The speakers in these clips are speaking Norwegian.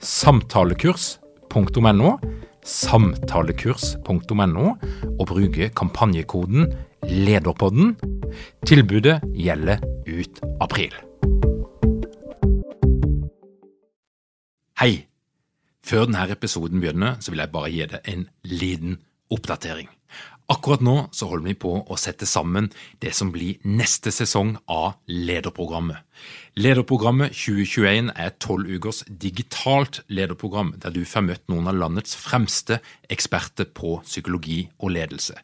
samtalekurs.no, samtalekurs.no, og bruke kampanjekoden LEDERPODDEN. Tilbudet gjelder ut april. Hei! Før denne episoden begynner, så vil jeg bare gi deg en liten oppdatering. Akkurat nå så holder vi på å sette sammen det som blir neste sesong av Lederprogrammet. Lederprogrammet 2021 er tolv ukers digitalt lederprogram der du får møtt noen av landets fremste eksperter på psykologi og ledelse.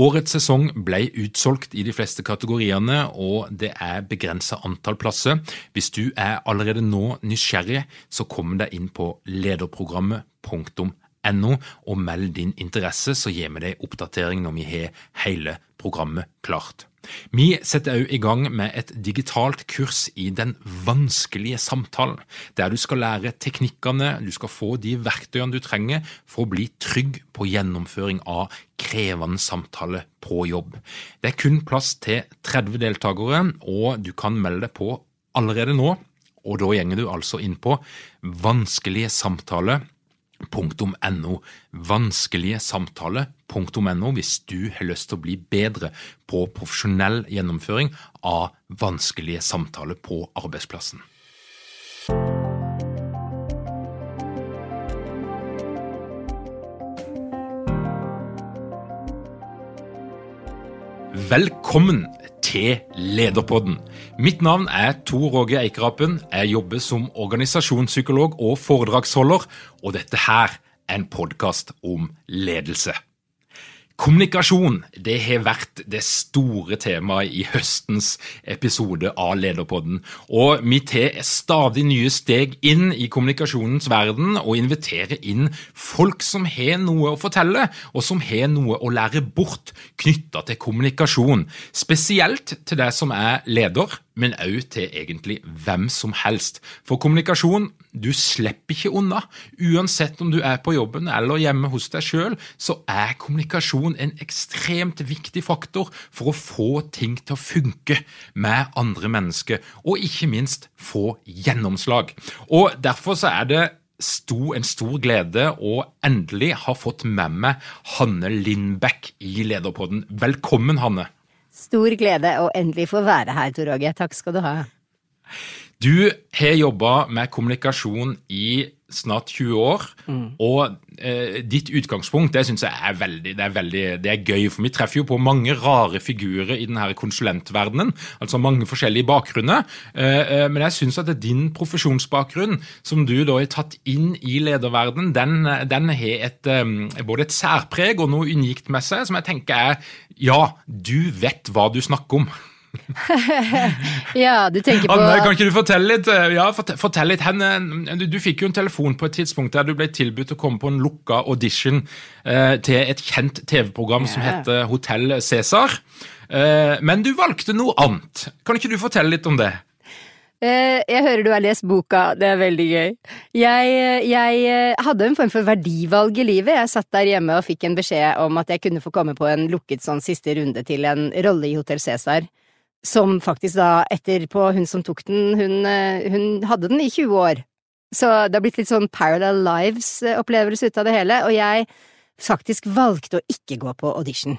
Årets sesong ble utsolgt i de fleste kategoriene, og det er begrensa antall plasser. Hvis du er allerede nå nysgjerrig, så kom deg inn på lederprogrammet.no og meld din interesse, så gir vi deg oppdatering når vi har hele programmet klart. Vi setter også i gang med et digitalt kurs i den vanskelige samtalen, der du skal lære teknikkene, du skal få de verktøyene du trenger for å bli trygg på gjennomføring av krevende samtale på jobb. Det er kun plass til 30 deltakere, og du kan melde deg på allerede nå. Og da gjenger du altså inn på vanskelige samtaler .no, vanskelige samtaler.no hvis du har lyst til å bli bedre på profesjonell gjennomføring av vanskelige samtaler på arbeidsplassen. Velkommen til Lederpodden. Mitt navn er Tor Roger Eikerapen. Jeg jobber som organisasjonspsykolog og foredragsholder, og dette her er en podkast om ledelse. Kommunikasjon det har vært det store temaet i høstens episode av Lederpodden. Og vi tar stadig nye steg inn i kommunikasjonens verden og inviterer inn folk som har noe å fortelle, og som har noe å lære bort knytta til kommunikasjon. Spesielt til deg som er leder, men òg til egentlig hvem som helst. For kommunikasjon, du slipper ikke unna. Uansett om du er på jobben eller hjemme hos deg sjøl, så er kommunikasjon en ekstremt viktig faktor for å få ting til å funke med andre mennesker, og ikke minst få gjennomslag. Og Derfor så er det sto en stor glede å endelig ha fått med meg Hanne Lindbekk i Lederpodden. Velkommen, Hanne. Stor glede å endelig få være her, Tor Åge. Takk skal du ha. Du har jobba med kommunikasjon i snart 20 år, mm. og eh, ditt utgangspunkt det synes jeg er veldig det, er veldig det er gøy. For vi treffer jo på mange rare figurer i denne konsulentverdenen, altså mange forskjellige bakgrunner. Eh, eh, men jeg syns at din profesjonsbakgrunn, som du da har tatt inn i lederverdenen, den, den har et, eh, både et særpreg og noe unikt med seg, som jeg tenker er ja, du vet hva du snakker om. ja, du tenker på Anne, kan ikke du fortelle litt? Eh, ja, fortell litt. Henne, du, du, fikk jo en telefon på et tidspunkt der du ble tilbudt å komme på en lukka audition eh, til et kjent TV-program yeah. som heter Hotell Cæsar. Eh, men du valgte noe annet. Kan ikke du fortelle litt om det? Eh, jeg hører du har lest boka, det er veldig gøy. Jeg, jeg, eh, hadde en form for verdivalg i livet. Jeg satt der hjemme og fikk en beskjed om at jeg kunne få komme på en lukket sånn siste runde til en rolle i Hotell Cæsar som faktisk da, etterpå hun som tok den, hun, eh, hun, hadde den i 20 år. Så det har blitt litt sånn Parallel Lives-opplevelse ut av det hele, og jeg faktisk valgte å ikke gå på audition.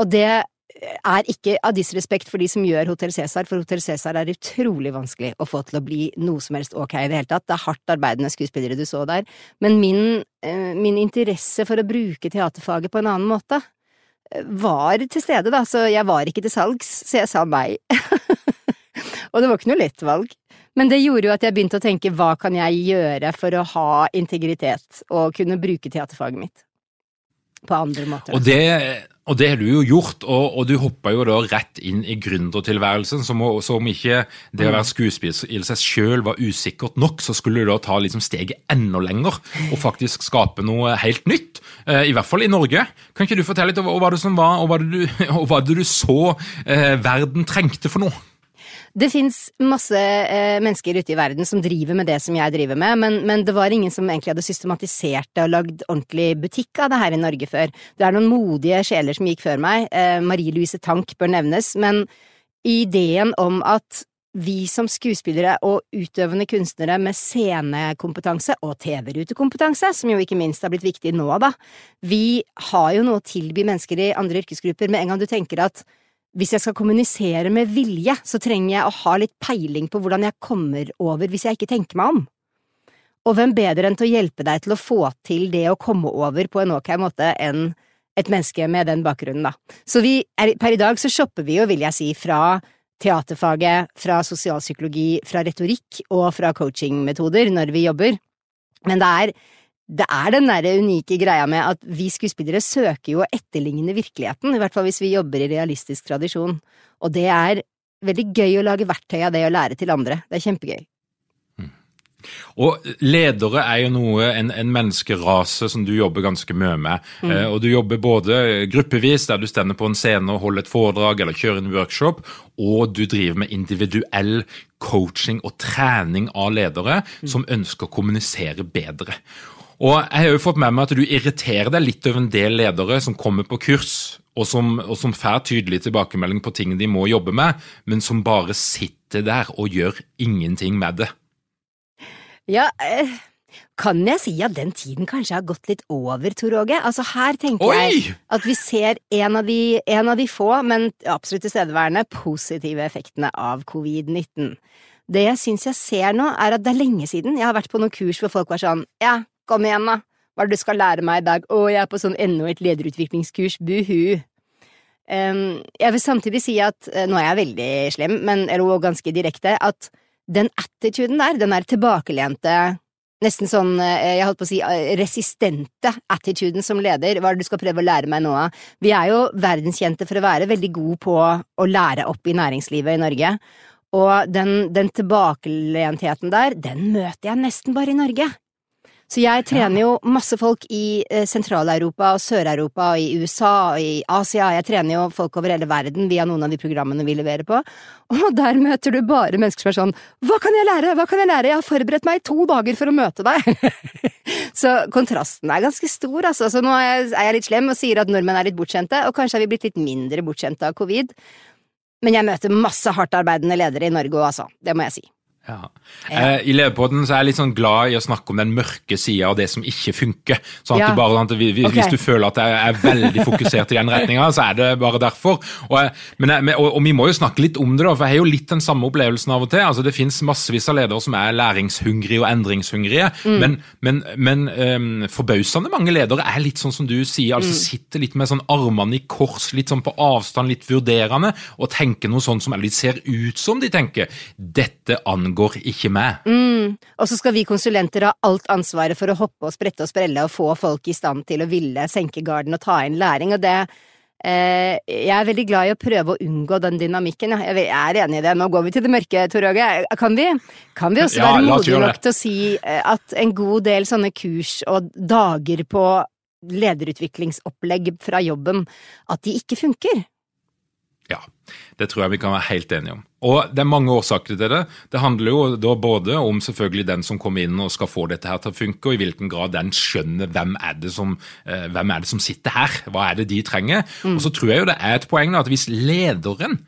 Og det er ikke av disrespekt for de som gjør Hotell Cæsar, for Hotell Cæsar er utrolig vanskelig å få til å bli noe som helst ok i det hele tatt. Det er hardt arbeidende skuespillere du så der, men min, eh, min interesse for å bruke teaterfaget på en annen måte var til stede, da, så jeg var ikke til salgs, så jeg sa nei. og det var ikke noe lett valg. Men det gjorde jo at jeg begynte å tenke hva kan jeg gjøre for å ha integritet og kunne bruke teaterfaget mitt på andre måter. Og det, og det har du jo gjort, og, og du hoppa jo da rett inn i gründertilværelsen. Som, som ikke det å være skuespiller i seg sjøl var usikkert nok, så skulle du da ta liksom steget enda lenger og faktisk skape noe helt nytt. Eh, I hvert fall i Norge. Kan ikke du fortelle litt om hva det som var, og hva det du, du så eh, verden trengte for noe? Det fins masse eh, mennesker ute i verden som driver med det som jeg driver med, men, men, det var ingen som egentlig hadde systematisert det og lagd ordentlig butikk av det her i Norge før. Det er noen modige sjeler som gikk før meg, eh, Marie Louise Tank bør nevnes, men ideen om at vi som skuespillere og utøvende kunstnere med scenekompetanse og TV-rutekompetanse, som jo ikke minst har blitt viktig nå, da, vi har jo noe å tilby mennesker i andre yrkesgrupper med en gang du tenker at hvis jeg skal kommunisere med vilje, så trenger jeg å ha litt peiling på hvordan jeg kommer over hvis jeg ikke tenker meg om. Og hvem bedre enn til å hjelpe deg til å få til det å komme over på en ok måte enn et menneske med den bakgrunnen, da. Så vi er, per i dag så shopper vi jo, vil jeg si, fra teaterfaget, fra sosialpsykologi, fra retorikk og fra coachingmetoder når vi jobber, men det er det er den derre unike greia med at vi skuespillere søker jo å etterligne virkeligheten, i hvert fall hvis vi jobber i realistisk tradisjon, og det er veldig gøy å lage verktøy av det å lære til andre. Det er kjempegøy. Mm. Og ledere er jo noe, en, en, menneskerase som du jobber ganske mye med. Mm. Eh, og du jobber både gruppevis, der du stender på en scene og holder et foredrag eller kjører en workshop, og du driver med individuell coaching og trening av ledere mm. som ønsker å kommunisere bedre. Og jeg har jo fått med meg at du irriterer deg litt over en del ledere som kommer på kurs, og som, og som får tydelig tilbakemelding på ting de må jobbe med, men som bare sitter der og gjør ingenting med det. Ja, eh, kan jeg si at den tiden kanskje har gått litt over, Tor Åge? Altså her tenker Oi! jeg at vi ser en av, de, en av de få, men absolutt tilstedeværende, positive effektene av covid-19. Det jeg syns jeg ser nå, er at det er lenge siden jeg har vært på noen kurs hvor folk var sånn ja, Kom igjen, da. Hva er det du skal lære meg i dag? Å, jeg er på sånn enda et lederutviklingskurs. Buhu. Um, jeg vil samtidig si at uh, Nå er jeg veldig slem, men, eller ganske direkte, at den attituden der, den er tilbakelente Nesten sånn, uh, jeg holdt på å si, uh, resistente attituden som leder. Hva er det du skal prøve å lære meg nå av? Vi er jo verdenskjente for å være veldig gode på å lære opp i næringslivet i Norge. Og den, den tilbakelentheten der, den møter jeg nesten bare i Norge. Så jeg trener jo masse folk i eh, Sentral-Europa og Sør-Europa og i USA og i Asia. Jeg trener jo folk over hele verden via noen av de programmene vi leverer på. Og der møter du bare mennesker som er sånn Hva kan jeg lære? Hva kan jeg lære? Jeg har forberedt meg i to dager for å møte deg. så kontrasten er ganske stor, altså. Så nå er jeg litt slem og sier at nordmenn er litt bortskjemte, og kanskje er vi blitt litt mindre bortskjemte av covid. Men jeg møter masse hardtarbeidende ledere i Norge òg, altså. Det må jeg si. Ja. Eh, I Lederpodden så er jeg litt sånn glad i å snakke om den mørke sida av det som ikke funker. Sånn at ja. bare, sånn at vi, okay. Hvis du føler at jeg er veldig fokusert i den retninga, så er det bare derfor. Og, jeg, men jeg, og, og, vi må jo snakke litt om det, da, for jeg har jo litt den samme opplevelsen av og til. altså Det finnes massevis av ledere som er læringshungrige og endringshungrige, mm. men, men, men um, forbausende mange ledere er litt sånn som du sier, altså mm. sitter litt med sånn armene i kors, litt sånn på avstand, litt vurderende, og tenker noe sånn som eller de ser ut som de tenker. Dette angår angår ikke med. Mm. Og så skal vi konsulenter ha alt ansvaret for å hoppe og sprette og sprelle og få folk i stand til å ville senke garden og ta inn læring, og det eh, jeg er veldig glad i å prøve å unngå den dynamikken. Jeg er enig i det. Nå går vi til det mørke, Tor Åge. Kan vi, kan vi også ja, være modige nok til å si eh, at en god del sånne kurs og dager på lederutviklingsopplegg fra jobben, at de ikke funker? Det tror jeg vi kan være helt enige om. Og Det er mange årsaker til det. Det handler jo da både om selvfølgelig den som kommer inn og skal få dette her til å funke, og i hvilken grad den skjønner hvem er det som, eh, hvem er det som sitter her, hva er det de trenger. Mm. Og så tror jeg jo det er et poeng at hvis lederen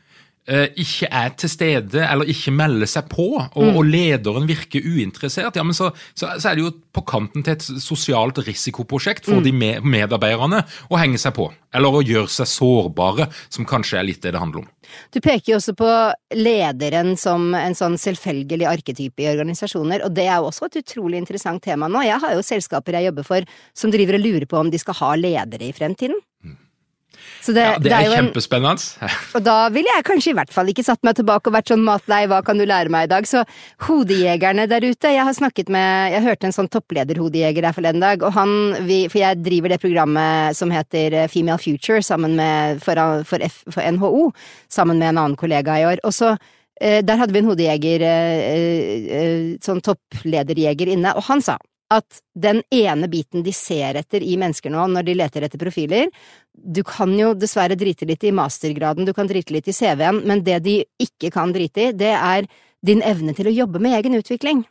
ikke er til stede eller ikke melder seg på, og, mm. og lederen virker uinteressert, ja, men så, så, så, er det jo på kanten til et sosialt risikoprosjekt for mm. de med, medarbeiderne å henge seg på. Eller å gjøre seg sårbare, som kanskje er litt det det handler om. Du peker jo også på lederen som en sånn selvfølgelig arketype i organisasjoner, og det er jo også et utrolig interessant tema nå. Jeg har jo selskaper jeg jobber for som driver og lurer på om de skal ha ledere i fremtiden. Så det, Ja, det det er jo en, kjempespennende. og da ville jeg kanskje i hvert fall ikke satt meg tilbake og vært sånn matlei, hva kan du lære meg i dag? Så hodejegerne der ute, jeg har snakket med, jeg hørte en sånn topplederhodejeger der forleden dag, og han, vi, for jeg driver det programmet som heter eh, Female Future sammen med, for, for, F, for NHO, sammen med en annen kollega i år. Og så eh, der hadde vi en hodejeger, eh, sånn topplederjeger inne, og han sa at den ene biten de ser etter i mennesker nå når de leter etter profiler Du kan jo dessverre drite litt i mastergraden, du kan drite litt i CV-en, men det de ikke kan drite i, det er din evne til å jobbe med egen utvikling.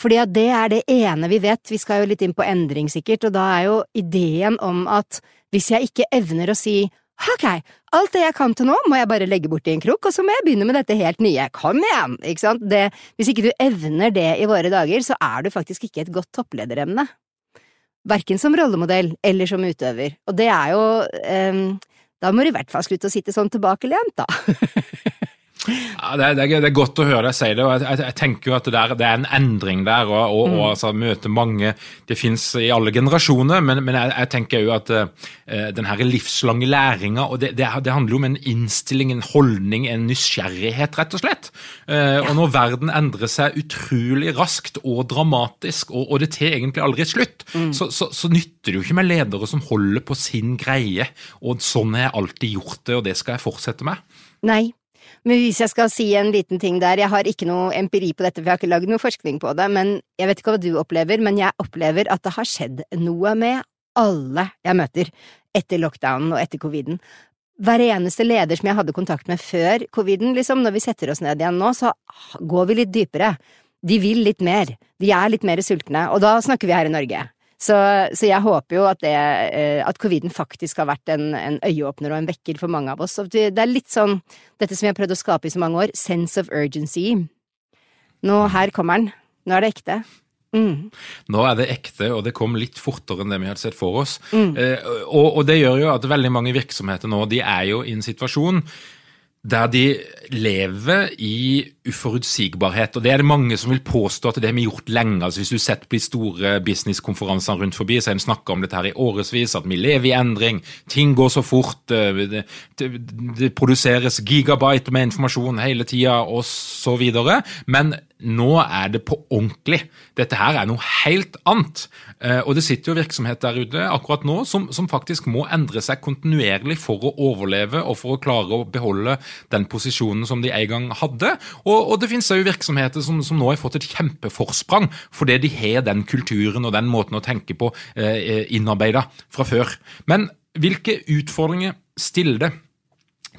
Fordi at det er det ene vi vet, vi skal jo litt inn på endring sikkert, og da er jo ideen om at hvis jeg ikke evner å si ok, alt det jeg kan til nå må jeg bare legge bort i en krok, og så må jeg begynne med dette helt nye, kom igjen, ikke sant, det, hvis ikke du evner det i våre dager, så er du faktisk ikke et godt topplederemne. Verken som rollemodell eller som utøver, og det er jo, eh, da må du i hvert fall slutte å sitte sånn tilbakelent, da. Ja, det, er, det, det, er, godt å høre deg si det. og Jeg, jeg, tenker jo at det, der, det, er en endring der. og, og, mm. og altså, Møte mange Det fins i alle generasjoner, men, men jeg, jeg, tenker jo at uh, den her livslange læringa det, handler jo om en innstilling, en holdning, en nysgjerrighet, rett og slett. Uh, og når verden endrer seg utrolig raskt og dramatisk, og, og det tar egentlig aldri slutt, mm. så, så, så, nytter det jo ikke med ledere som holder på sin greie. Og sånn har jeg alltid gjort det, og det skal jeg fortsette med. Nei, men hvis jeg skal si en liten ting der, jeg har ikke noe empiri på dette, for jeg har ikke lagd noe forskning på det, men jeg vet ikke hva du opplever, men jeg opplever at det har skjedd noe med alle jeg møter etter lockdownen og etter coviden. Hver eneste leder som jeg hadde kontakt med før coviden, liksom, når vi setter oss ned igjen nå, så går vi litt dypere. De vil litt mer, de er litt mer sultne, og da snakker vi her i Norge. Så, så, jeg håper jo at, det, eh, at coviden faktisk har vært en, en, øyeåpner og en vekker for mange av oss. Det er litt sånn dette som vi har prøvd å skape i så mange år, sense of urgency. Nå, her kommer den. Nå er det ekte. Mm. Nå er det ekte, og det kom litt fortere enn det vi hadde sett for oss. Mm. Eh, og, og, det gjør jo at veldig mange virksomheter nå de er jo i en situasjon der de lever i uforutsigbarhet. og Det er det mange som vil påstå at det har vi gjort lenge. altså Hvis du setter på de store businesskonferansene rundt forbi, så har en snakka om dette her i årevis, at vi lever i endring, ting går så fort, eh, det, det, det produseres gigabyte med informasjon hele tida osv. Men nå er det på ordentlig. Dette her er noe helt annet. Eh, og det sitter jo virksomhet der ute akkurat nå som, som, faktisk må endre seg kontinuerlig for å overleve og for å klare å beholde den posisjonen som de en gang hadde. Og, og det finnes jo virksomheter som, som, nå har fått et kjempeforsprang fordi de har den kulturen og den måten å tenke på eh, innarbeida fra før. Men hvilke utfordringer stiller det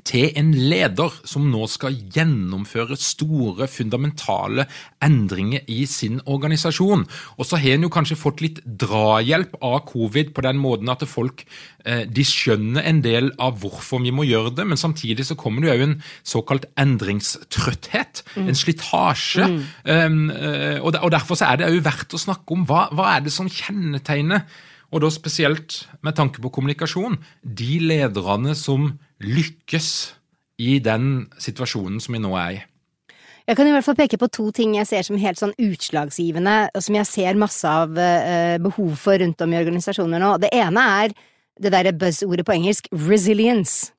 til en leder som nå skal gjennomføre store, fundamentale endringer i sin organisasjon. Og så har en jo kanskje fått litt drahjelp av covid på den måten at folk eh, de skjønner en del av hvorfor vi må gjøre det, men samtidig så kommer det jo en såkalt endringstrøtthet, mm. en slitasje. Mm. Um, og, derfor så er det òg verdt å snakke om hva, hva er det som kjennetegner og da spesielt med tanke på kommunikasjon, de lederne som lykkes i den situasjonen som vi nå er i. Jeg kan i hvert fall peke på to ting jeg ser som helt sånn utslagsgivende, og som jeg ser masse av uh, behov for rundt om i organisasjoner nå. Det ene er det derre buzz-ordet på engelsk, resilience.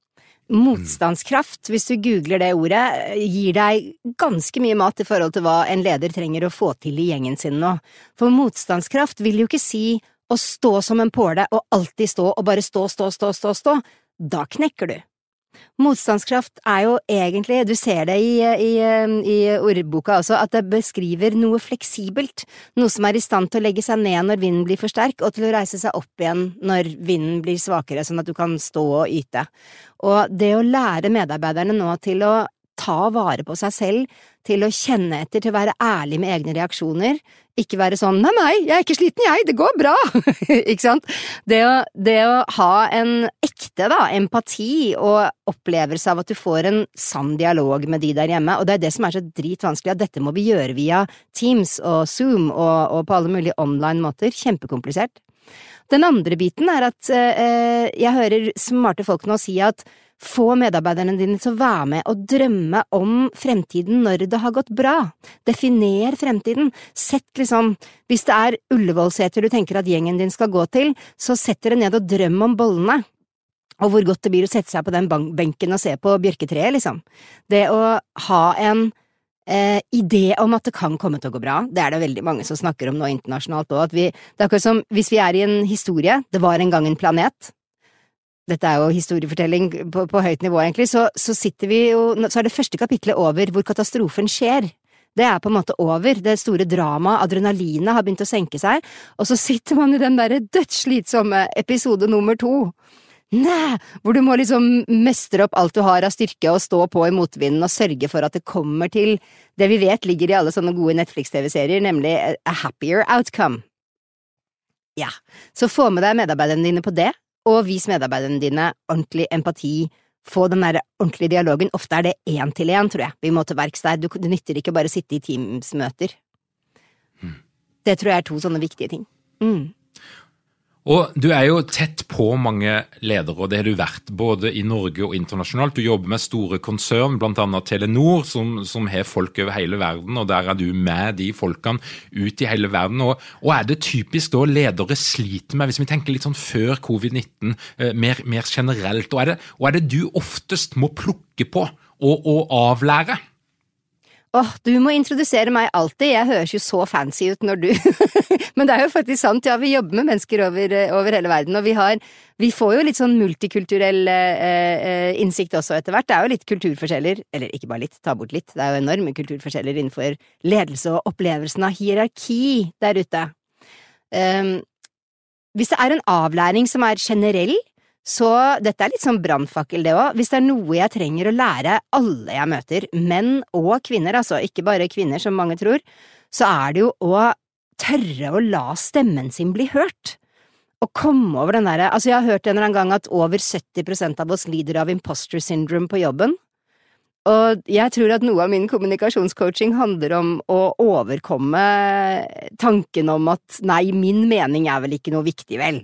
Motstandskraft, hvis du googler det ordet, gir deg ganske mye mat i forhold til hva en leder trenger å få til i gjengen sin nå. For motstandskraft vil jo ikke si å stå som en påle og alltid stå og bare stå, stå, stå, stå, stå, da knekker du. Motstandskraft er jo egentlig, du ser det i, i, i, ordboka også, at det beskriver noe fleksibelt, noe som er i stand til å legge seg ned når vinden blir for sterk, og til å reise seg opp igjen når vinden blir svakere, sånn at du kan stå og yte. Og det å lære medarbeiderne nå til å ta vare på seg selv, til å kjenne etter, til å være ærlig med egne reaksjoner, ikke være sånn nei, nei, jeg er ikke sliten, jeg, det går bra, ikke sant? Det å, det å, ha en ekte da, empati og opplevelse av at du får en sann dialog med de der hjemme, og det er det som er så dritvanskelig, at dette må vi gjøre via Teams og Zoom og, og på alle mulige online måter, kjempekomplisert. Den andre biten er at eh, jeg hører smarte folk nå si at få medarbeiderne dine til å være med og drømme om fremtiden når det har gått bra. Definer fremtiden. Sett liksom, hvis det er Ullevålseter du tenker at gjengen din skal gå til, så sett dere ned og drøm om bollene. Og hvor godt det blir å sette seg på den benken og se på bjørketreet, liksom. Det å ha en eh, idé om at det kan komme til å gå bra, det er det veldig mange som snakker om nå internasjonalt òg, det er akkurat som hvis vi er i en historie, det var en gang en planet, dette er jo historiefortelling på, på høyt nivå, egentlig, så, så, sitter vi jo Så er det første kapitlet over hvor katastrofen skjer. Det er på en måte over, det store dramaet, adrenalinet har begynt å senke seg, og så sitter man i den derre dødsslitsomme episode nummer to. Næ, hvor du må liksom mestre opp alt du har av styrke og stå på i motvinden og sørge for at det kommer til det vi vet ligger i alle sånne gode Netflix-TV-serier, nemlig a happier outcome. Ja, så få med deg medarbeiderne dine på det, og vis medarbeiderne dine ordentlig empati. Få den der ordentlige dialogen. Ofte er det én til én, tror jeg, vi må til verks der. Du, det nytter ikke bare å sitte i Teams-møter. Mm. Det tror jeg er to sånne viktige ting. Mm. Og Du er jo tett på mange ledere, og det har du vært både i Norge og internasjonalt. Du jobber med store konsern, bl.a. Telenor, som, som, har folk over hele verden. og Der er du med de folkene ut i hele verden. Og, og er det typisk da ledere sliter med, hvis vi tenker litt sånn før covid-19, eh, mer, mer, generelt? Og er, det, og er det du oftest må plukke på og, og avlære? Åh, du må introdusere meg alltid, jeg høres jo så fancy ut når du Men det er jo faktisk sant, ja, vi jobber med mennesker over, over hele verden, og vi har Vi får jo litt sånn multikulturell eh, eh, innsikt også etter hvert. Det er jo litt kulturforskjeller, eller ikke bare litt, ta bort litt, det er jo enorme kulturforskjeller innenfor ledelse og opplevelsen av hierarki der ute. Um, hvis det er en avlæring som er generell, så dette er litt sånn brannfakkel, det òg. Hvis det er noe jeg trenger å lære alle jeg møter, menn og kvinner, altså ikke bare kvinner som mange tror, så er det jo å tørre å la stemmen sin bli hørt. Å komme over den derre Altså, jeg har hørt en eller annen gang at over 70% av oss lider av imposter syndrome på jobben. Og jeg tror at noe av min kommunikasjonscoaching handler om å overkomme tanken om at nei, min mening er vel ikke noe viktig, vel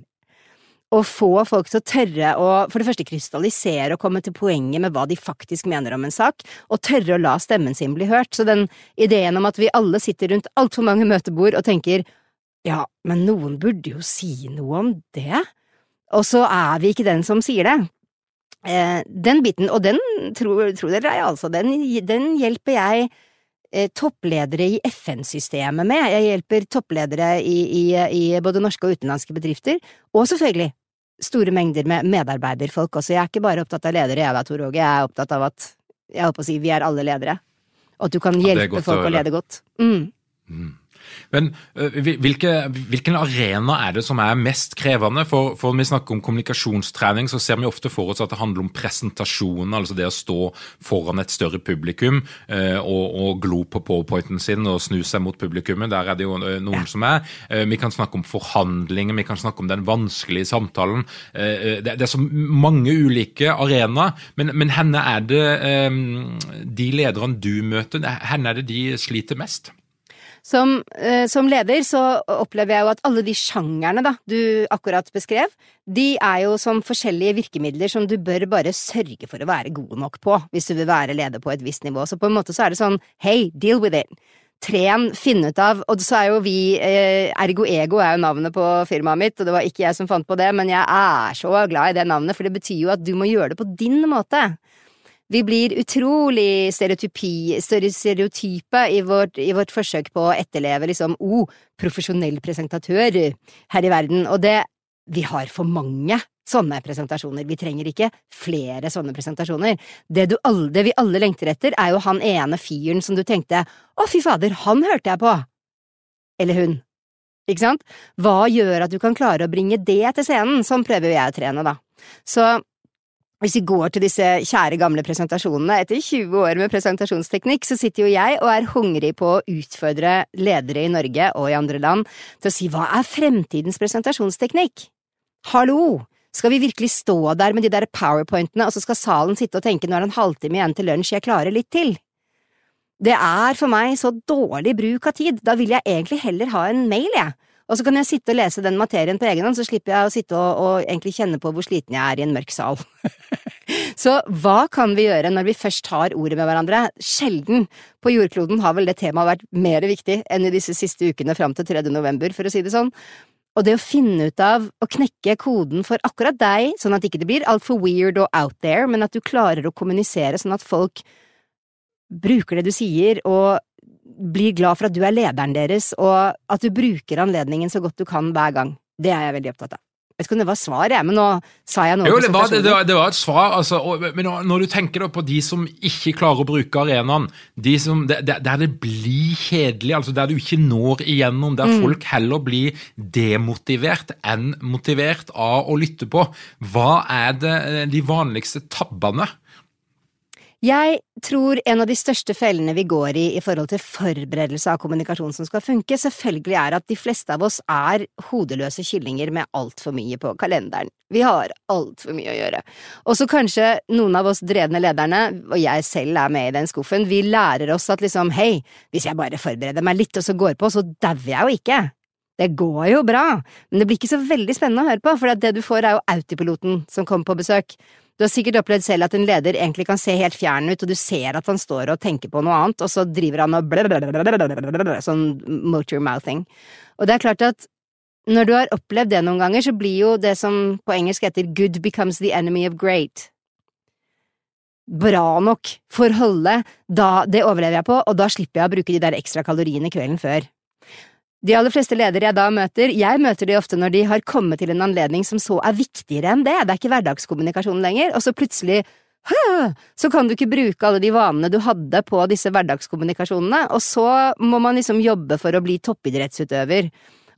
å få folk til å tørre å for det første krystallisere og komme til poenget med hva de faktisk mener om en sak, og tørre å la stemmen sin bli hørt. Så den ideen om at vi alle sitter rundt altfor mange møtebord og tenker ja, men noen burde jo si noe om det, og så er vi ikke den som sier det. Eh, den biten, og den, tror, tror dere altså, den, den hjelper jeg eh, toppledere i FN-systemet med. Jeg hjelper toppledere i, i, i, både norske og utenlandske bedrifter, og selvfølgelig store mengder med medarbeiderfolk også. Jeg er ikke bare opptatt av ledere, jeg Tor Åge. Jeg er opptatt av at jeg håper å si, vi er alle ledere. Og at du kan hjelpe folk å, å lede godt. Mm. Mm. Men hvilke, hvilken arena er det som er mest krevende? For, for når vi snakker om kommunikasjonstrening, så ser vi ofte for oss at det handler om presentasjon, altså det å stå foran et større publikum og, og, glo på powerpointen sin og snu seg mot publikummet. Der er det jo noen som er. vi kan snakke om forhandlinger, vi kan snakke om den vanskelige samtalen. Det, det, er så mange ulike arenaer, men, men henne er det de lederne du møter, henne er det de sliter mest? Som, eh, som, leder så opplever jeg jo at alle de sjangerne da, du akkurat beskrev, de er jo som forskjellige virkemidler som du bør bare sørge for å være god nok på hvis du vil være leder på et visst nivå. Så på en måte så er det sånn hey, deal with it. Tren, finn ut av Og så er jo vi eh, Ergo Ego er jo navnet på firmaet mitt, og det var ikke jeg som fant på det, men jeg er så glad i det navnet, for det betyr jo at du må gjøre det på din måte. Vi blir utrolig stereotype i vårt, i vårt, forsøk på å etterleve liksom, oh, profesjonell presentatør her i verden, og det, vi har for mange sånne presentasjoner. Vi trenger ikke flere sånne presentasjoner. Det, du, det vi alle lengter etter, er jo han ene fyren som du tenkte å, fy fader, han hørte jeg på! Eller hun. Ikke sant? Hva gjør at du kan klare å bringe det til scenen? Sånn prøver jeg å trene, da. Så hvis vi går til disse kjære gamle presentasjonene, etter 20 år med presentasjonsteknikk, så sitter jo jeg og er hungrig på å utfordre ledere i Norge og i andre land til å si hva er fremtidens presentasjonsteknikk? Hallo! Skal vi virkelig stå der med de der powerpointene, og så skal salen sitte og tenke nå er det en halvtime igjen til lunsj, jeg klarer litt til? Det er for meg så dårlig bruk av tid, da vil jeg egentlig heller ha en mail, jeg og så kan jeg sitte og lese den materien på egen hånd, så slipper jeg å sitte og, og egentlig kjenne på hvor sliten jeg er i en mørk sal. så hva kan vi gjøre når vi først har ordet med hverandre? Sjelden på jordkloden har vel det temaet vært mer viktig enn i disse siste ukene fram til 3. november, for å si det sånn. Og det å finne ut av å knekke koden for akkurat deg, sånn at ikke det blir altfor weird og out there, men at du klarer å kommunisere sånn at folk bruker det du sier, og blir glad for at du er lederen deres, og at du bruker anledningen så godt du kan hver gang. Det er jeg veldig opptatt av. Jeg vet ikke om det var svaret, men nå sa jeg noe. Jo, det var, det, det var, et svar, altså, og, men når du tenker på de som ikke klarer å bruke arenaen, de som, der, der, det blir kjedelig, altså der du ikke når igjennom, der mm. folk heller blir demotivert enn motivert av å lytte på, hva er det de vanligste tabbene? Jeg tror en av de største fellene vi går i i forhold til forberedelse av kommunikasjon som skal funke, selvfølgelig er at de fleste av oss er hodeløse kyllinger med altfor mye på kalenderen. Vi har altfor mye å gjøre. Og så kanskje noen av oss drevne lederne, og jeg selv er med i den skuffen, vi lærer oss at liksom hei, hvis jeg bare forbereder meg litt og så går på, så dauer jeg jo ikke. Det går jo bra, men det blir ikke så veldig spennende å høre på, for det du får er jo autopiloten som kommer på besøk. Du har sikkert opplevd selv at en leder egentlig kan se helt fjern ut, og du ser at han står og tenker på noe annet, og så driver han og sånn motor-mouthing. Og det er klart at når du har opplevd det noen ganger, så blir jo det som på engelsk heter good becomes the enemy of great. Bra nok for holde, da, det overlever jeg på, og da slipper jeg å bruke de der ekstra kaloriene kvelden før. De aller fleste ledere jeg da møter, jeg møter de ofte når de har kommet til en anledning som så er viktigere enn det, det er ikke hverdagskommunikasjon lenger, og så plutselig Hæ! Så kan du ikke bruke alle de vanene du hadde på disse hverdagskommunikasjonene, og så må man liksom jobbe for å bli toppidrettsutøver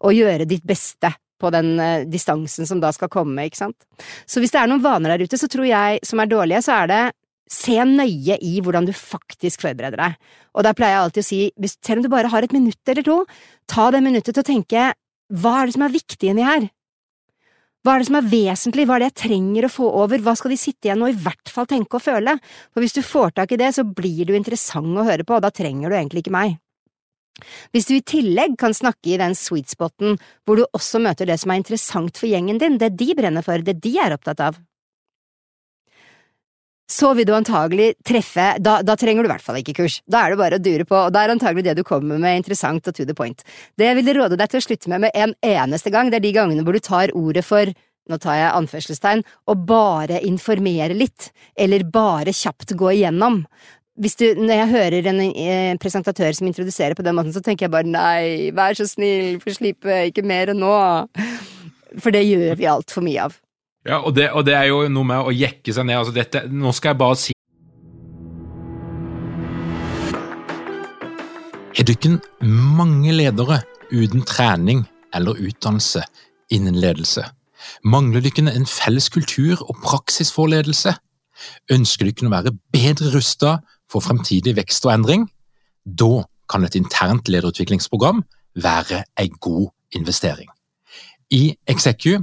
og gjøre ditt beste på den uh, distansen som da skal komme, ikke sant. Så hvis det er noen vaner der ute, så tror jeg som er dårlige, så er det se nøye i hvordan du faktisk forbereder deg. Og der pleier jeg alltid å si, selv om du bare har et minutt eller to, ta det minuttet til å tenke hva er det som er viktig inni her? Hva er det som er vesentlig, hva er det jeg trenger å få over, hva skal de sitte igjen og i hvert fall tenke og føle? For hvis du får tak i det, så blir du interessant å høre på, og da trenger du egentlig ikke meg. Hvis du i tillegg kan snakke i den sweet spoten hvor du også møter det som er interessant for gjengen din, det de brenner for, det de er opptatt av, så vil du antagelig treffe da, da, trenger du i hvert fall ikke kurs. Da er det bare å dure på, og da er antagelig det du kommer med interessant og to the point. Det jeg vil råde deg til å slutte med med en eneste gang, det er de gangene hvor du tar ordet for nå tar jeg anførselstegn, å bare informere litt, eller bare kjapt gå igjennom. Du, når jeg hører en eh, presentatør som introduserer på den måten, så tenker jeg bare nei, vær så snill, få slippe, ikke mer enn nå. For det gjør vi altfor mye av. Ja, og det, og det, er jo noe med å jekke seg ned. Altså dette, nå skal jeg bare si Har ikke mange ledere uten trening eller utdannelse innen ledelse? Mangler dere en felles kultur og praksis for ledelse? Ønsker dere å være bedre rusta for fremtidig vekst og endring? Da kan et internt lederutviklingsprogram være en god investering. I Execu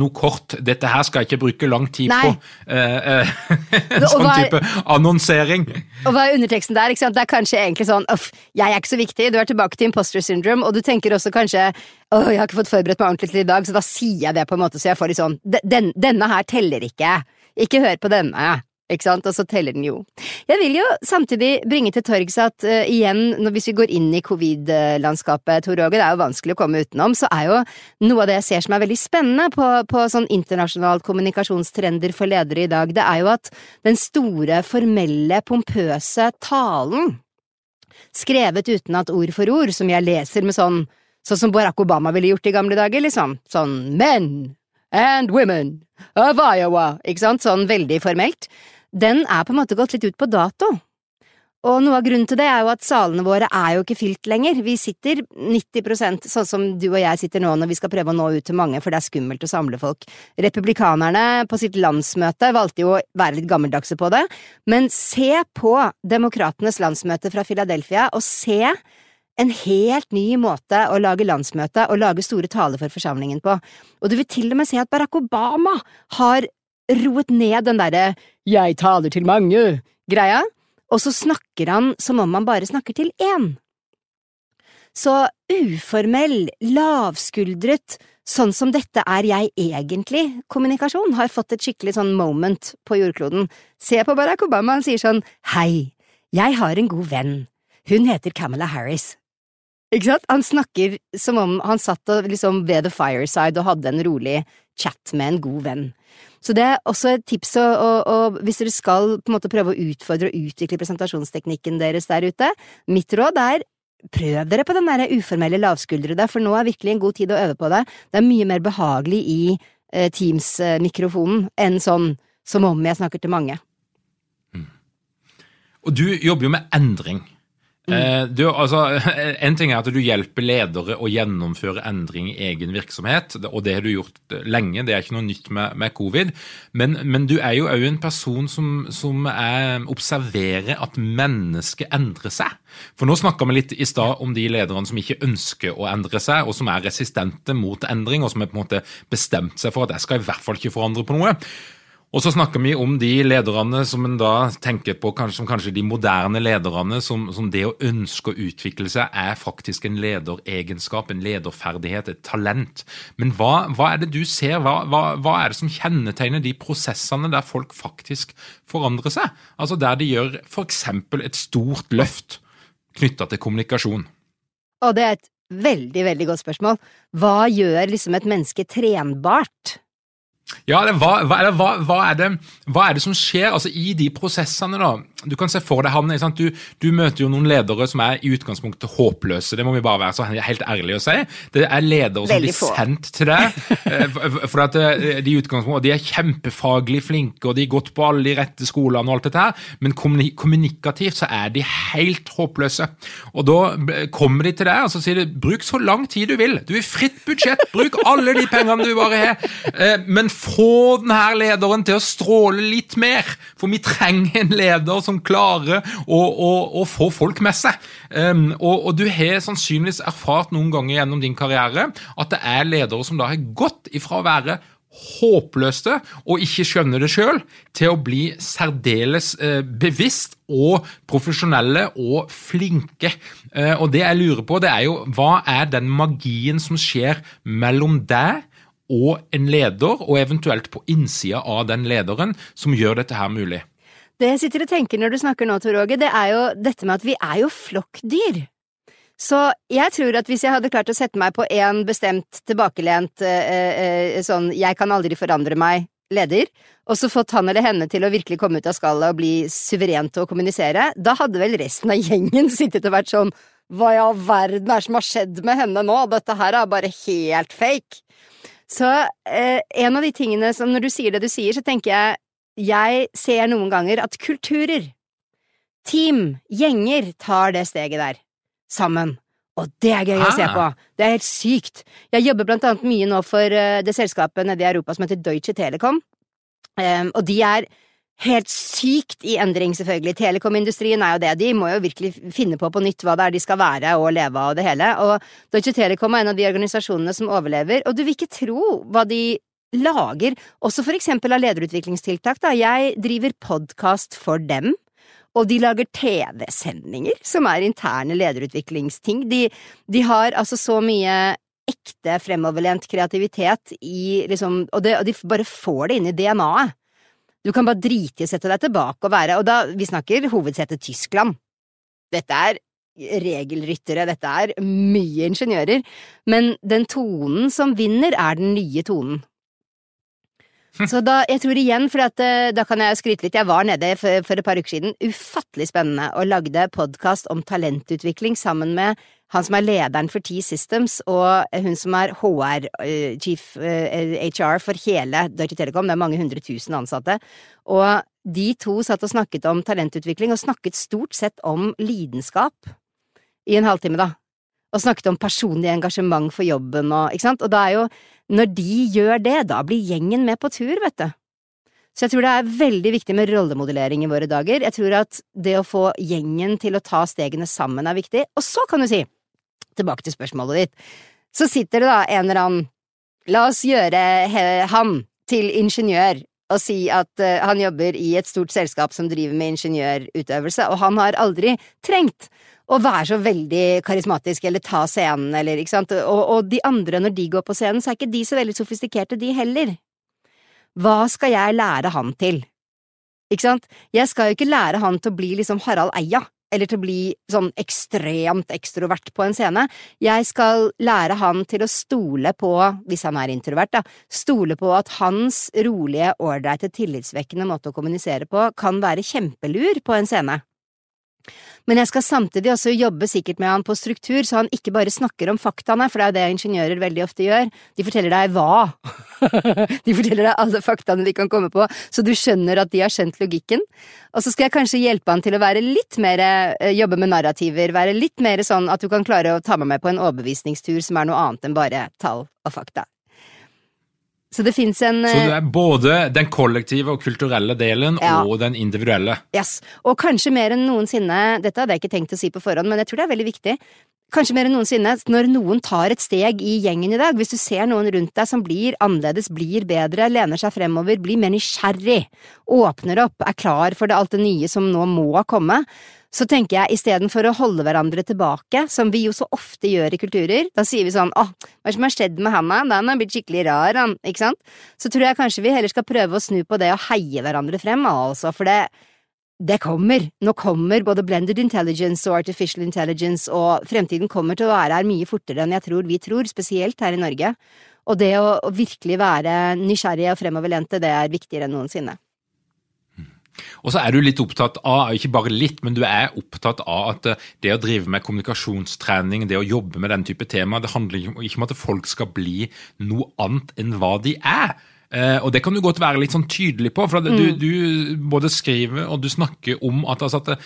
noe kort. Dette her skal jeg ikke bruke lang tid Nei. på. Uh, uh, en sånn er, type annonsering. Og hva er underteksten der? Det er kanskje egentlig sånn uff, jeg er ikke så viktig, du er tilbake til imposter syndrome, og du tenker også kanskje åh, jeg har ikke fått forberedt meg ordentlig til i dag, så da sier jeg det på en måte så jeg får litt sånn den, denne her teller ikke. Ikke hør på denne ikke sant, og så teller den jo. Jeg vil jo samtidig bringe til torgs at uh, igjen, når, hvis vi går inn i covid-landskapet, Tor Åge, det er jo vanskelig å komme utenom, så er jo noe av det jeg ser som er veldig spennende på, på sånn internasjonalt kommunikasjonstrender for ledere i dag, det er jo at den store, formelle, pompøse talen, skrevet uten at ord for ord, som jeg leser med sånn Sånn som Barack Obama ville gjort i gamle dager, liksom. Sånn men and women of Iowa, ikke sant, sånn veldig formelt den er på en måte gått litt ut på dato. Og noe av grunnen til det er jo at salene våre er jo ikke fylt lenger. Vi sitter 90% sånn som du og jeg sitter nå når vi skal prøve å nå ut til mange, for det er skummelt å samle folk. Republikanerne på sitt landsmøte valgte jo å være litt gammeldagse på det, men se på demokratenes landsmøte fra Philadelphia, og se en helt ny måte å lage landsmøte og lage store taler for forsamlingen på. Og du vil til og med se at Barack Obama har roet ned den derre jeg taler til mange-greia, og så snakker han som om han bare snakker til én. Så uformell, lavskuldret, sånn som dette er jeg egentlig, kommunikasjon, har fått et skikkelig sånn moment på jordkloden. Se på Barack Obama, han sier sånn hei, jeg har en god venn, hun heter Camilla Harris. Ikke sant? Han snakker som om han satt liksom ved the fireside og hadde en rolig chat med en god venn. Så det er også et tips, og, å, å hvis dere skal på en måte prøve å utfordre og utvikle presentasjonsteknikken deres der ute, mitt råd er prøv dere på den der uformelle lavskuldrede, for nå er virkelig en god tid å øve på det. Det er mye mer behagelig i eh, Teams-mikrofonen enn sånn som om jeg snakker til mange. Mm. Og du jobber jo med endring. Mm. Du, altså, en ting er at du hjelper ledere å gjennomføre endring i egen virksomhet, og det har du gjort lenge, det er ikke noe nytt med, med covid. Men, men, du er jo òg en person som, som er, observerer at mennesket endrer seg. For nå snakka vi litt i stad om de lederne som ikke ønsker å endre seg, og som er resistente mot endring, og som har en bestemt seg for at jeg skal i hvert fall ikke forandre på noe. Og så snakker vi om de lederne som en da tenker på kanskje, som kanskje de moderne lederne, som, som, det å ønske å utvikle seg er faktisk en lederegenskap, en lederferdighet, et talent. Men hva, hva er det du ser, hva, hva, hva, er det som kjennetegner de prosessene der folk faktisk forandrer seg? Altså der de gjør f.eks. et stort løft knytta til kommunikasjon. Og det er et veldig, veldig godt spørsmål. Hva gjør liksom et menneske trenbart? Ja, eller, hva, hva, hva, hva, er det, hva, er det, som skjer altså, i de prosessene? da? Du kan se for deg han, du, du, møter jo noen ledere som er i utgangspunktet håpløse. Det må vi bare være så helt ærlige å si. Det er ledere som blir sendt til deg. Eh, for at eh, de, de er kjempefaglig flinke, og de har gått på alle de rette skolene, og alt dette her, men kommunikativt så er de helt håpløse. Og Da kommer de til deg og så sier de, bruk så lang tid du vil. Du har fritt budsjett, bruk alle de pengene du bare har. Eh, men få denne lederen til å stråle litt mer, for vi trenger en leder som klarer å, å, å få folk med seg. Um, og, og, du har sannsynligvis erfart noen ganger gjennom din karriere at det er ledere som da har gått ifra å være håpløse og ikke skjønner det sjøl, til å bli særdeles eh, bevisst og profesjonelle og flinke. Eh, og det jeg lurer på, det er jo hva er den magien som skjer mellom deg og en leder, og eventuelt på innsida av den lederen, som gjør dette her mulig. Det jeg sitter og tenker når du snakker nå, Tor Åge, det er jo dette med at vi er jo flokkdyr. Så jeg tror at hvis jeg hadde klart å sette meg på en bestemt tilbakelent eh, eh, sånn jeg kan aldri forandre meg leder, og så fått han eller henne til å virkelig komme ut av skallet og bli suveren til å kommunisere, da hadde vel resten av gjengen sittet og vært sånn hva i all verden er det som har skjedd med henne nå, dette her er bare helt fake. Så eh, en av de tingene som når du sier det du sier, så tenker jeg jeg ser noen ganger at kulturer, team, gjenger tar det steget der, sammen. Og det er gøy ah. å se ah. på! Det er helt sykt! Jeg jobber blant annet mye nå for uh, det selskapet nede i Europa som heter Deutsche Telekom, um, og de er helt sykt i endring, selvfølgelig. Telekomindustrien er jo det. De må jo virkelig finne på på nytt hva det er de skal være og leve av og det hele. Og Deutsche Telekom er en av de organisasjonene som overlever, og du vil ikke tro hva de lager, også for eksempel av lederutviklingstiltak. Da. Jeg driver podkast for dem. Og de lager TV-sendinger som er interne lederutviklingsting. De, de har altså så mye ekte fremoverlent kreativitet i liksom Og, og de bare får det inn i DNA-et. Du kan bare drite i å sette deg tilbake og være Og da, vi snakker hovedsete Tyskland. Dette er regelryttere, dette er mye ingeniører, men den tonen som vinner, er den nye tonen. Så da, jeg tror igjen, for at, eh, da kan jeg skryte litt, jeg var nede for, for et par uker siden, ufattelig spennende, og lagde podkast om talentutvikling sammen med han som er lederen for T-Systems, og hun som er HR, chief HR for hele Deutsche Telekom, det er mange hundre tusen ansatte, og de to satt og snakket om talentutvikling, og snakket stort sett om lidenskap i en halvtime, da, og snakket om personlig engasjement for jobben og, ikke sant, og da er jo, når de gjør det, da blir gjengen med på tur, vet du. Så jeg tror det er veldig viktig med rollemodellering i våre dager. Jeg tror at det å få gjengen til å ta stegene sammen er viktig. Og så kan du si, tilbake til spørsmålet ditt, så sitter det da en eller annen La oss gjøre han til ingeniør, og si at uh, han jobber i et stort selskap som driver med ingeniørutøvelse, og han har aldri trengt å være så veldig karismatisk eller ta scenen eller ikke sant, og, og de andre når de går på scenen, så er ikke de så veldig sofistikerte, de heller. Hva skal jeg lære han til? Ikke sant? Jeg skal jo ikke lære han til å bli liksom Harald Eia, eller til å bli sånn ekstremt ekstrovert på en scene. Jeg skal lære han til å stole på, hvis han er introvert, da, stole på at hans rolige, ålreite, tillitsvekkende måte å kommunisere på kan være kjempelur på en scene. Men jeg skal samtidig også jobbe sikkert med han på struktur, så han ikke bare snakker om faktaene, for det er jo det ingeniører veldig ofte gjør. De forteller deg hva. de forteller deg alle faktaene de kan komme på, så du skjønner at de har skjønt logikken. Og så skal jeg kanskje hjelpe han til å være litt mer, eh, jobbe med narrativer, være litt mer sånn at du kan klare å ta meg med på en overbevisningstur som er noe annet enn bare tall og fakta. Så det fins en Så det er både den kollektive og kulturelle delen Ja. og den individuelle. Yes. Og kanskje mer enn noensinne, dette hadde jeg ikke tenkt å si på forhånd, men jeg tror det er veldig viktig. Kanskje mer enn noensinne, når noen tar et steg i gjengen i dag, hvis du ser noen rundt deg som blir annerledes, blir bedre, lener seg fremover, blir mer nysgjerrig, åpner opp, er klar for det alt det nye som nå må komme, så tenker jeg istedenfor å holde hverandre tilbake, som vi jo så ofte gjør i kulturer, da sier vi sånn åh, hva er det som har skjedd med han da, han har blitt skikkelig rar, han, ikke sant, så tror jeg kanskje vi heller skal prøve å snu på det og heie hverandre frem, altså, for det det kommer. Nå kommer både blended intelligence og artificial intelligence, og fremtiden kommer til å være her mye fortere enn jeg tror vi tror, spesielt her i Norge. Og det å, virkelig være nysgjerrig og fremoverlente, det er viktigere enn noensinne. Og så er du litt opptatt av, ikke bare litt, men du er opptatt av at eh, det å drive med kommunikasjonstrening, det å jobbe med den type tema, det handler ikke om at folk skal bli noe annet enn hva de er. Eh, og det kan du godt være litt sånn tydelig på, for at du, du både skriver og du snakker om at, altså at det,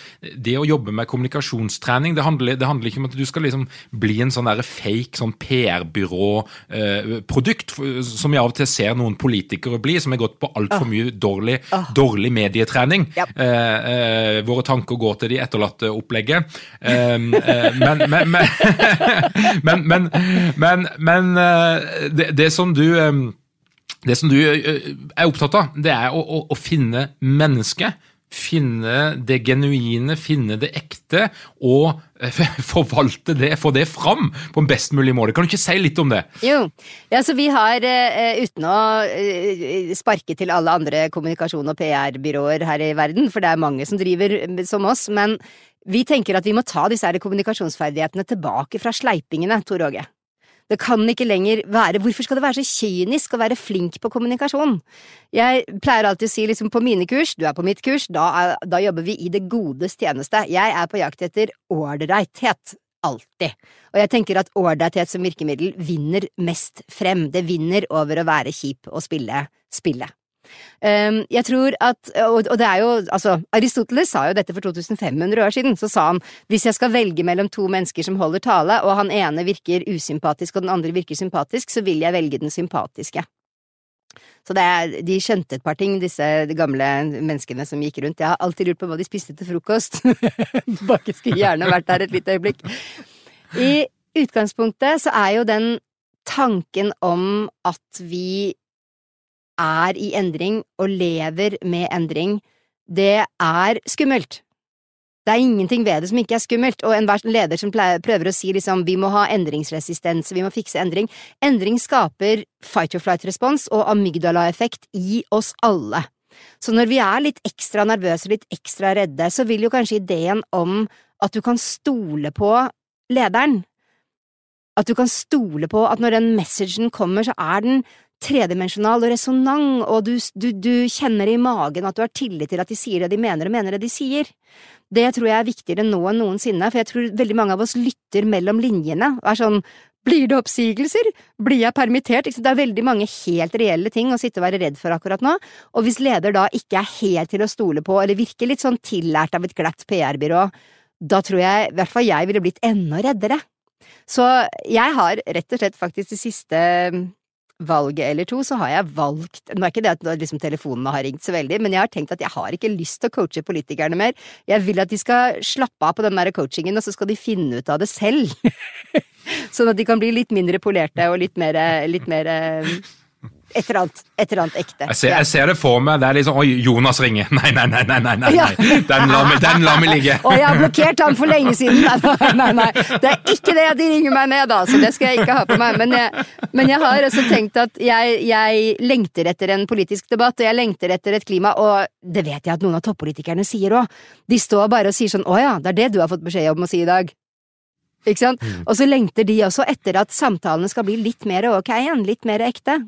det å jobbe med kommunikasjonstrening, det handler, det handler ikke om at du skal liksom bli en sånn der fake sånn PR-byrå-produkt, som jeg av og til ser noen politikere bli, som har gått på altfor mye dårlig, dårlig medietrening. Yep. Eh, eh, våre tanker går til de etterlatte opplegget. Eh, eh, men men, men, men, men, men, eh, det, det som du eh, det som du eh, er opptatt av, det er å, å, å finne mennesket. Finne det genuine, finne det ekte, og eh, forvalte det, få det fram på en best mulig måte. Kan du ikke si litt om det? Jo, ja, så vi har, eh, uten å eh, sparke til alle andre kommunikasjon- og PR-byråer her i verden, for det er mange som driver eh, som oss, men vi tenker at vi må ta disse kommunikasjonsferdighetene tilbake fra sleipingene, Tor Åge. Det kan ikke lenger være Hvorfor skal det være så kynisk å være flink på kommunikasjon? Jeg pleier alltid å si liksom på mine kurs, du er på mitt kurs, da, er, da jobber vi i det godes tjeneste. Jeg er på jakt etter ålreithet. Alltid. Og jeg tenker at ålreithet som virkemiddel vinner mest frem. Det vinner over å være kjip og spille spillet. Um, jeg tror at, og, det er jo, altså, Aristoteles sa jo dette for 2500 år siden. Så sa han hvis jeg skal velge mellom to mennesker som holder tale, og han ene virker usympatisk og den andre virker sympatisk, så vil jeg velge den sympatiske. Så er, de skjønte et par ting, disse gamle menneskene som gikk rundt. Jeg har alltid lurt på hva de spiste til frokost. Bakke skulle gjerne vært der et lite øyeblikk. I utgangspunktet så er jo den tanken om at vi er i endring og lever med endring, det er skummelt. Det er ingenting ved det som ikke er skummelt, og enhver leder som prøver å si liksom vi må ha endringsresistens, vi må fikse endring. Endring skaper fight or flight-respons og amygdala-effekt i oss alle. Så når vi er litt ekstra nervøse, litt ekstra redde, så vil jo kanskje ideen om at du kan stole på lederen, at du kan stole på at når den messagen kommer, så er den tredimensjonal og resonant, og du, du, du kjenner i magen at du har tillit til at de sier det de mener og mener det de sier. Det tror jeg er viktigere nå enn noensinne, for jeg tror veldig mange av oss lytter mellom linjene og er sånn blir det oppsigelser? Blir jeg permittert? Det er veldig mange helt reelle ting å sitte og være redd for akkurat nå, og hvis leder da ikke er helt til å stole på, eller virker litt sånn tillært av et glatt PR-byrå, da tror jeg i hvert fall jeg ville blitt enda reddere. Så jeg har rett og slett faktisk de siste valget eller to, så har jeg valgt Nå er ikke det at liksom, telefonene har ringt så veldig, men jeg har tenkt at jeg har ikke lyst til å coache politikerne mer. Jeg vil at de skal slappe av på den der coachingen, og så skal de finne ut av det selv. sånn at de kan bli litt mindre polerte og litt mer, litt mer et eller annet, et eller annet ekte. Jeg ser, jeg ser, det for meg. Det er liksom Oi, Jonas ringer. Nei, nei, nei. nei, nei, nei. Ja. Den la meg, den la meg ligge. Og jeg har blokkert han for lenge siden. Nei, nei, nei. Det er ikke det de ringer meg med, da, så det skal jeg ikke ha på meg. Men jeg, men jeg har også tenkt at jeg, jeg lengter etter en politisk debatt, og jeg lengter etter et klima, og det vet jeg at noen av toppolitikerne sier òg. De står bare og sier sånn å ja, det er det du har fått beskjed om å si i dag. Ikke sant? Mm. Og så lengter de også etter at samtalene skal bli litt mer ok igjen, litt mer ekte.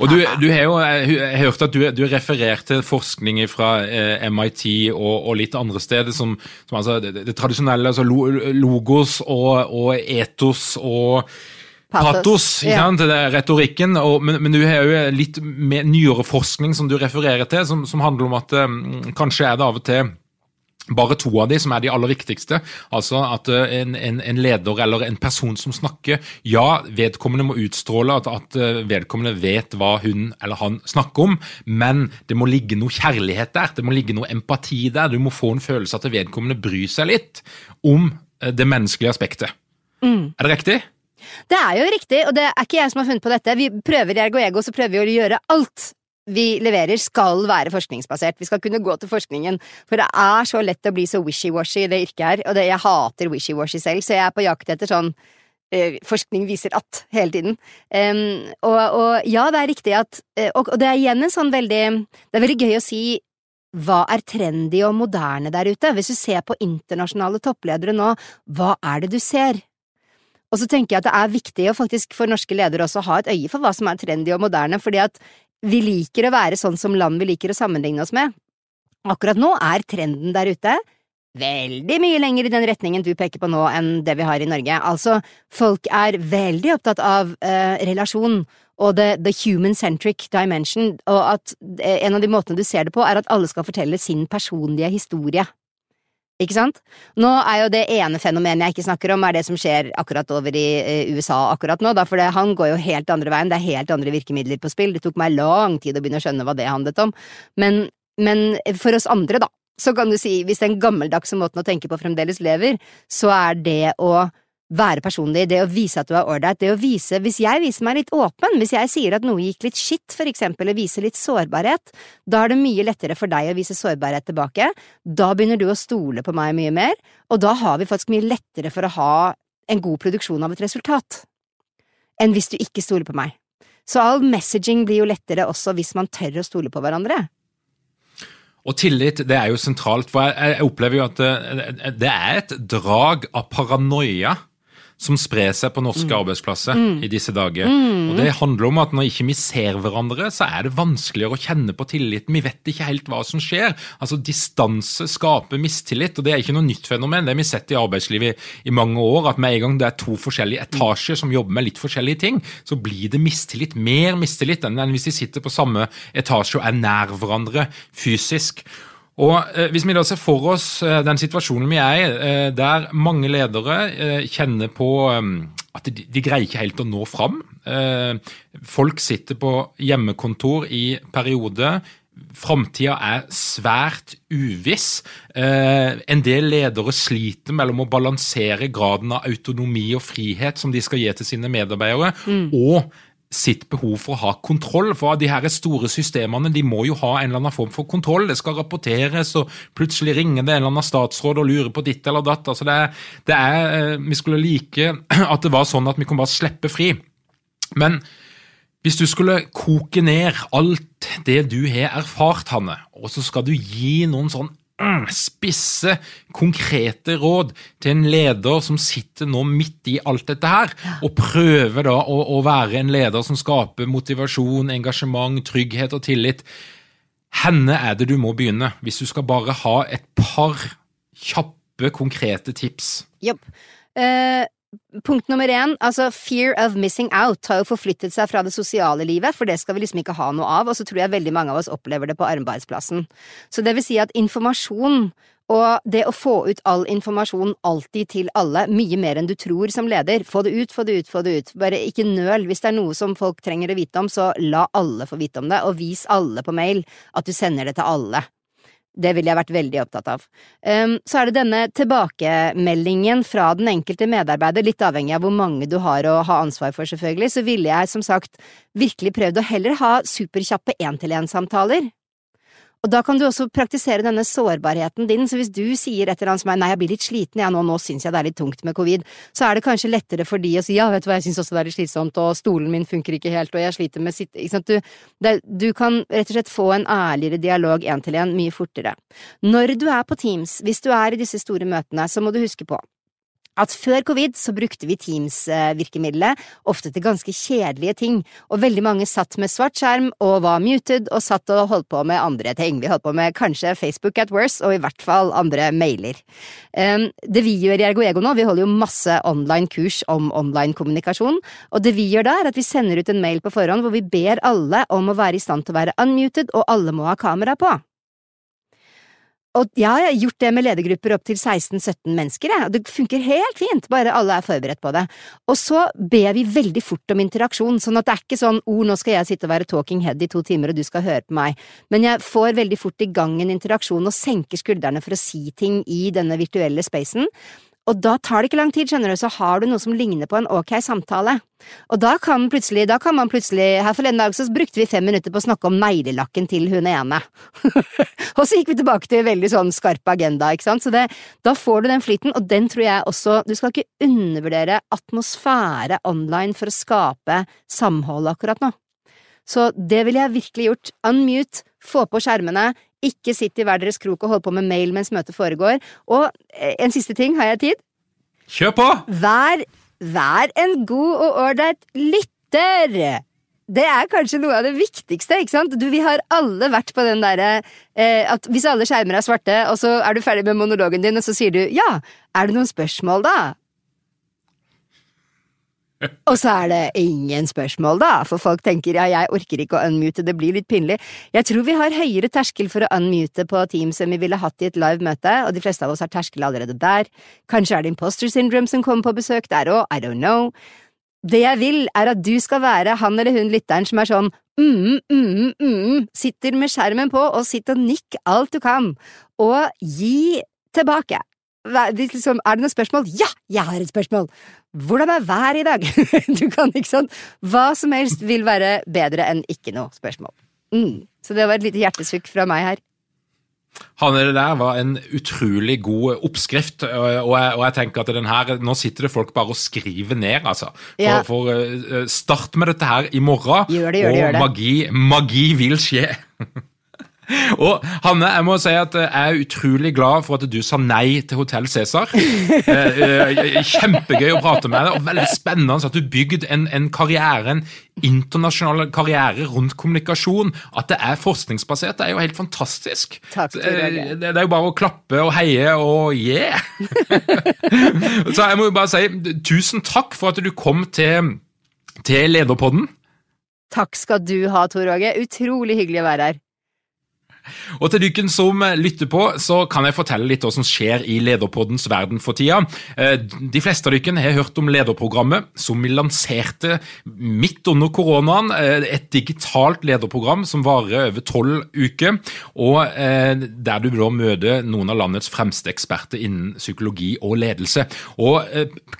Og du, du har jo jeg har hørt at du, du refererte til forskning fra eh, MIT og, og litt andre steder, som, som altså det, det tradisjonelle, altså lo, logos og, og etos og Patos, ikke sant? ja. Det er retorikken. Og, men, men du har jo litt mer nyere forskning som du refererer til, som, som handler om at eh, kanskje er det av og til bare to av de som er de aller viktigste. Altså at eh, en, en, en leder eller en person som snakker, ja, vedkommende må utstråle at, at eh, vedkommende vet hva hun eller han snakker om, men det må ligge noe kjærlighet der, det må ligge noe empati der. Du må få en følelse at vedkommende bryr seg litt om eh, det menneskelige aspektet. Er det riktig? Det er jo riktig, og det er ikke jeg som har funnet på dette. Vi prøver i Ergo Ego, så prøver vi å gjøre alt vi leverer skal være forskningsbasert. Vi skal kunne gå til forskningen, for det er så lett å bli så wishy-washy i det yrket her, og det, jeg hater wishy-washy selv, så jeg er på jakt etter sånn eh, forskning viser at hele tiden. Um, og, og ja, det er riktig at eh, og, og det er igjen en sånn veldig Det er veldig gøy å si hva er trendy og moderne der ute? Hvis du ser på internasjonale toppledere nå, hva er det du ser? Og så tenker jeg at det er viktig å faktisk for norske ledere også ha et øye for hva som er trendy og moderne, fordi at vi liker å være sånn som land vi liker å sammenligne oss med. Akkurat nå er trenden der ute veldig mye lenger i den retningen du peker på nå enn det vi har i Norge. Altså, folk er veldig opptatt av eh, relasjon og the, the human-centric dimension, og at eh, en av de måtene du ser det på, er at alle skal fortelle sin personlige historie. Ikke sant? Nå er jo det ene fenomenet jeg ikke snakker om, er det som skjer akkurat over i eh, USA akkurat nå, da, for det, han går jo helt andre veien, det er helt andre virkemidler på spill, det tok meg lang tid å begynne å skjønne hva det handlet om, men, men for oss andre, da, så kan du si, hvis den gammeldagse måten å tenke på fremdeles lever, så er det å være personlig, det å vise at du er ålreit, det å vise… Hvis jeg viser meg litt åpen, hvis jeg sier at noe gikk litt skitt, for eksempel, og viser litt sårbarhet, da er det mye lettere for deg å vise sårbarhet tilbake, da begynner du å stole på meg mye mer, og da har vi faktisk mye lettere for å ha en god produksjon av et resultat, enn hvis du ikke stoler på meg. Så all messaging blir jo lettere også hvis man tør å stole på hverandre. Og tillit det er jo sentralt, for jeg, jeg opplever jo at det, det er et drag av paranoia som sprer seg på norske arbeidsplasser i disse dager. Og Det handler om at når ikke vi ser hverandre, så er det vanskeligere å kjenne på tilliten. Vi vet ikke helt hva som skjer. Altså Distanse skaper mistillit, og det er ikke noe nytt fenomen. Det har vi sett i arbeidslivet i, i mange år, at med en gang det er to forskjellige etasjer som jobber med litt forskjellige ting, så blir det mistillit. Mer mistillit enn hvis de sitter på samme etasje og er nær hverandre fysisk. Og eh, Hvis vi da ser for oss eh, den situasjonen vi er i, eh, der mange ledere kjenner på eh, at de, de greier ikke helt å nå fram. Folk sitter på hjemmekontor i perioder. Framtida er svært uviss. Eh, en del ledere sliter mellom å balansere graden av autonomi og frihet som de skal gi til sine medarbeidere, og sitt behov for å ha kontroll. For de her store systemene de må jo ha en eller annen form for kontroll. Det skal rapporteres, og plutselig ringer det en eller annen statsråd og lurer på ditt eller datt. Altså det, er, det er, eh, vi skulle like at det var sånn at vi kunne bare slippe fri. Men hvis du skulle koke ned alt det du har erfart, Hanne, og så skal du gi noen sånn spisse, konkrete råd til en leder som sitter nå midt i alt dette her, og prøver da å, å være en leder som skaper motivasjon, engasjement, trygghet og tillit. Henne er det du må begynne, hvis du skal bare ha et par kjappe, konkrete tips. Jopp. Eh, punkt nummer én, altså fear of missing out har jo forflyttet seg fra det sosiale livet, for det skal vi liksom ikke ha noe av, og så tror jeg veldig mange av oss opplever det på arbeidsplassen. Så det vil si at informasjon og det å få ut all informasjon alltid til alle, mye mer enn du tror som leder, få det ut, få det ut, få det ut, bare ikke nøl, hvis det er noe som folk trenger å vite om, så la alle få vite om det, og vis alle på mail at du sender det til alle. Det ville jeg vært veldig opptatt av. Um, så er det denne tilbakemeldingen fra den enkelte medarbeider, litt avhengig av hvor mange du har å ha ansvar for, selvfølgelig, så ville jeg som sagt virkelig prøvd å heller ha superkjappe én-til-én-samtaler og da kan du også praktisere denne sårbarheten din, så hvis du sier et eller annet som er nei, jeg blir litt sliten, ja, nå, nå syns jeg det er litt tungt med covid, så er det kanskje lettere for de å si ja, vet du hva, jeg syns også det er litt slitsomt, og stolen min funker ikke helt, og jeg sliter med sitt ikke sant, du, det, du kan rett og slett få en ærligere dialog én til én mye fortere. Når du er på Teams, hvis du er i disse store møtene, så må du huske på at før covid så brukte vi Teams-virkemiddelet ofte til ganske kjedelige ting, og veldig mange satt med svart skjerm og var muted og satt og holdt på med andre ting. Vi holdt på med kanskje Facebook at worst, og i hvert fall andre mailer. Um, det vi gjør i Ergo Ego nå, vi holder jo masse online kurs om online kommunikasjon, og det vi gjør da er at vi sender ut en mail på forhånd hvor vi ber alle om å være i stand til å være unmuted, og alle må ha kamera på. Og jeg har gjort det med ledergrupper opp til 16–17 mennesker, og det funker helt fint, bare alle er forberedt på det. Og så ber vi veldig fort om interaksjon, sånn at det er ikke sånn oh, nå skal jeg sitte og være talking head i to timer og du skal høre på meg, men jeg får veldig fort i gang en interaksjon og senker skuldrene for å si ting i denne virtuelle spacen, og da tar det ikke lang tid, skjønner du, så har du noe som ligner på en ok samtale. Og da kan, da kan man plutselig Her forleden dag så brukte vi fem minutter på å snakke om neglelakken til hun ene. og så gikk vi tilbake til en veldig sånn skarp agenda, ikke sant, så det, da får du den flyten, og den tror jeg også Du skal ikke undervurdere atmosfære online for å skape samhold akkurat nå. Så det ville jeg virkelig gjort. Unmute, få på skjermene, ikke sitt i hver deres krok og hold på med mail mens møtet foregår. Og eh, en siste ting, har jeg tid? Kjør på! Vær, vær en god og ålreit lytter! Det er kanskje noe av det viktigste, ikke sant? Du, vi har alle vært på den derre eh, at hvis alle skjermer er svarte, og så er du ferdig med monologen din, og så sier du ja, er det noen spørsmål da? Og så er det ingen spørsmål, da, for folk tenker ja, jeg orker ikke å unmute, det blir litt pinlig. Jeg tror vi har høyere terskel for å unmute på Teams enn vi ville hatt i et live møte, og de fleste av oss har terskel allerede der. Kanskje er det imposter syndrome som kommer på besøk der òg, I don't know. Det jeg vil, er at du skal være han eller hun lytteren som er sånn mm, mm, mm, sitter med skjermen på og sitter og nikk alt du kan, og gi tilbake. Liksom, er det noe spørsmål? Ja, jeg har et spørsmål! Hvordan er været i dag? du kan, ikke sånn. Hva som helst vil være bedre enn ikke noe spørsmål. Mm. Så det var et lite hjertesukk fra meg her. Hanne, det der var en utrolig god oppskrift, og jeg, og jeg tenker at den her, nå sitter det folk bare og skriver ned, altså. For, ja. for uh, start med dette her i morgen, gjør det, gjør det, gjør det. og magi, magi vil skje. Og Hanne, jeg må si at jeg er utrolig glad for at du sa nei til Hotell Cæsar. Eh, eh, kjempegøy å prate med deg, og veldig spennende at du bygde en, en karriere, en internasjonal karriere rundt kommunikasjon. At det er forskningsbasert, det er jo helt fantastisk. Takk, det, det er jo bare å klappe og heie og yeah! Så jeg må jo bare si tusen takk for at du kom til, til Lederpodden. Takk skal du ha, Tor Åge. Utrolig hyggelig å være her. Og til dere som lytter på, så kan jeg fortelle litt hva som skjer i Lederpoddens verden for tida. Eh, de fleste av dere har hørt om lederprogrammet som vi lanserte midt under koronaen. Eh, et digitalt lederprogram som varer over tolv uker, og eh, der du da møter noen av landets fremste eksperter innen psykologi og ledelse. Og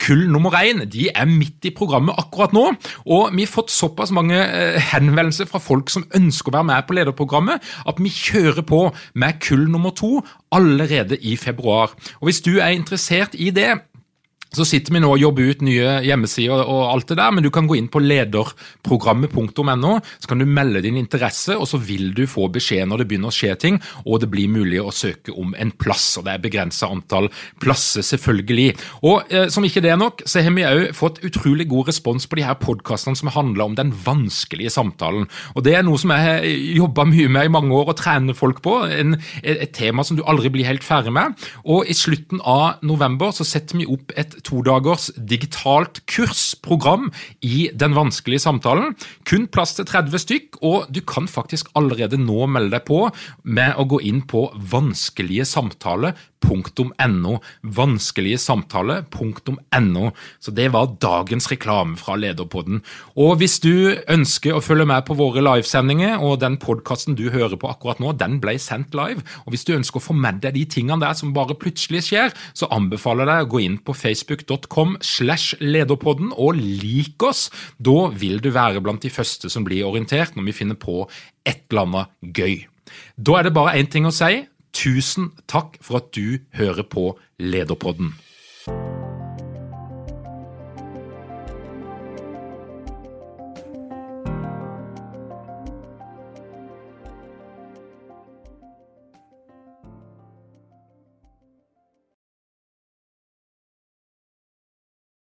Kull nummer én de er midt i programmet akkurat nå, og vi har fått såpass mange henvendelser fra folk som ønsker å være med på lederprogrammet, at vi kjører kjører på med kull nummer to allerede i februar. Og Hvis du er interessert i det, så sitter vi nå og jobber ut nye hjemmesider og alt det der, men du kan gå inn på lederprogrammet.no, så kan du melde din interesse, og så vil du få beskjed når det begynner å skje ting, og det blir mulig å søke om en plass. og Det er begrensa antall plasser, selvfølgelig. Og eh, som ikke det er nok, så har vi òg fått utrolig god respons på de her podkastene som handler om den vanskelige samtalen. Og Det er noe som jeg har jobba mye med i mange år og trener folk på. En, et tema som du aldri blir helt ferdig med. Og i slutten av november så setter vi opp et todagers digitalt kursprogram i den vanskelige samtalen. Kun plass til 30 stykk, og du kan faktisk allerede nå melde deg på med å gå inn på vanskelige samtaler .no. Vanskelige samtaler.no. Så det var dagens reklame fra Lederpodden. Og hvis du ønsker å følge med på våre livesendinger, og den podkasten du hører på akkurat nå, den ble sendt live, og hvis du ønsker å få med deg de tingene der som bare plutselig skjer, så anbefaler jeg deg å gå inn på facebook.com slash lederpodden og lik oss. Da vil du være blant de første som blir orientert når vi finner på et eller annet gøy. Da er det bare én ting å si. Tusen takk for at du hører på Lederpodden.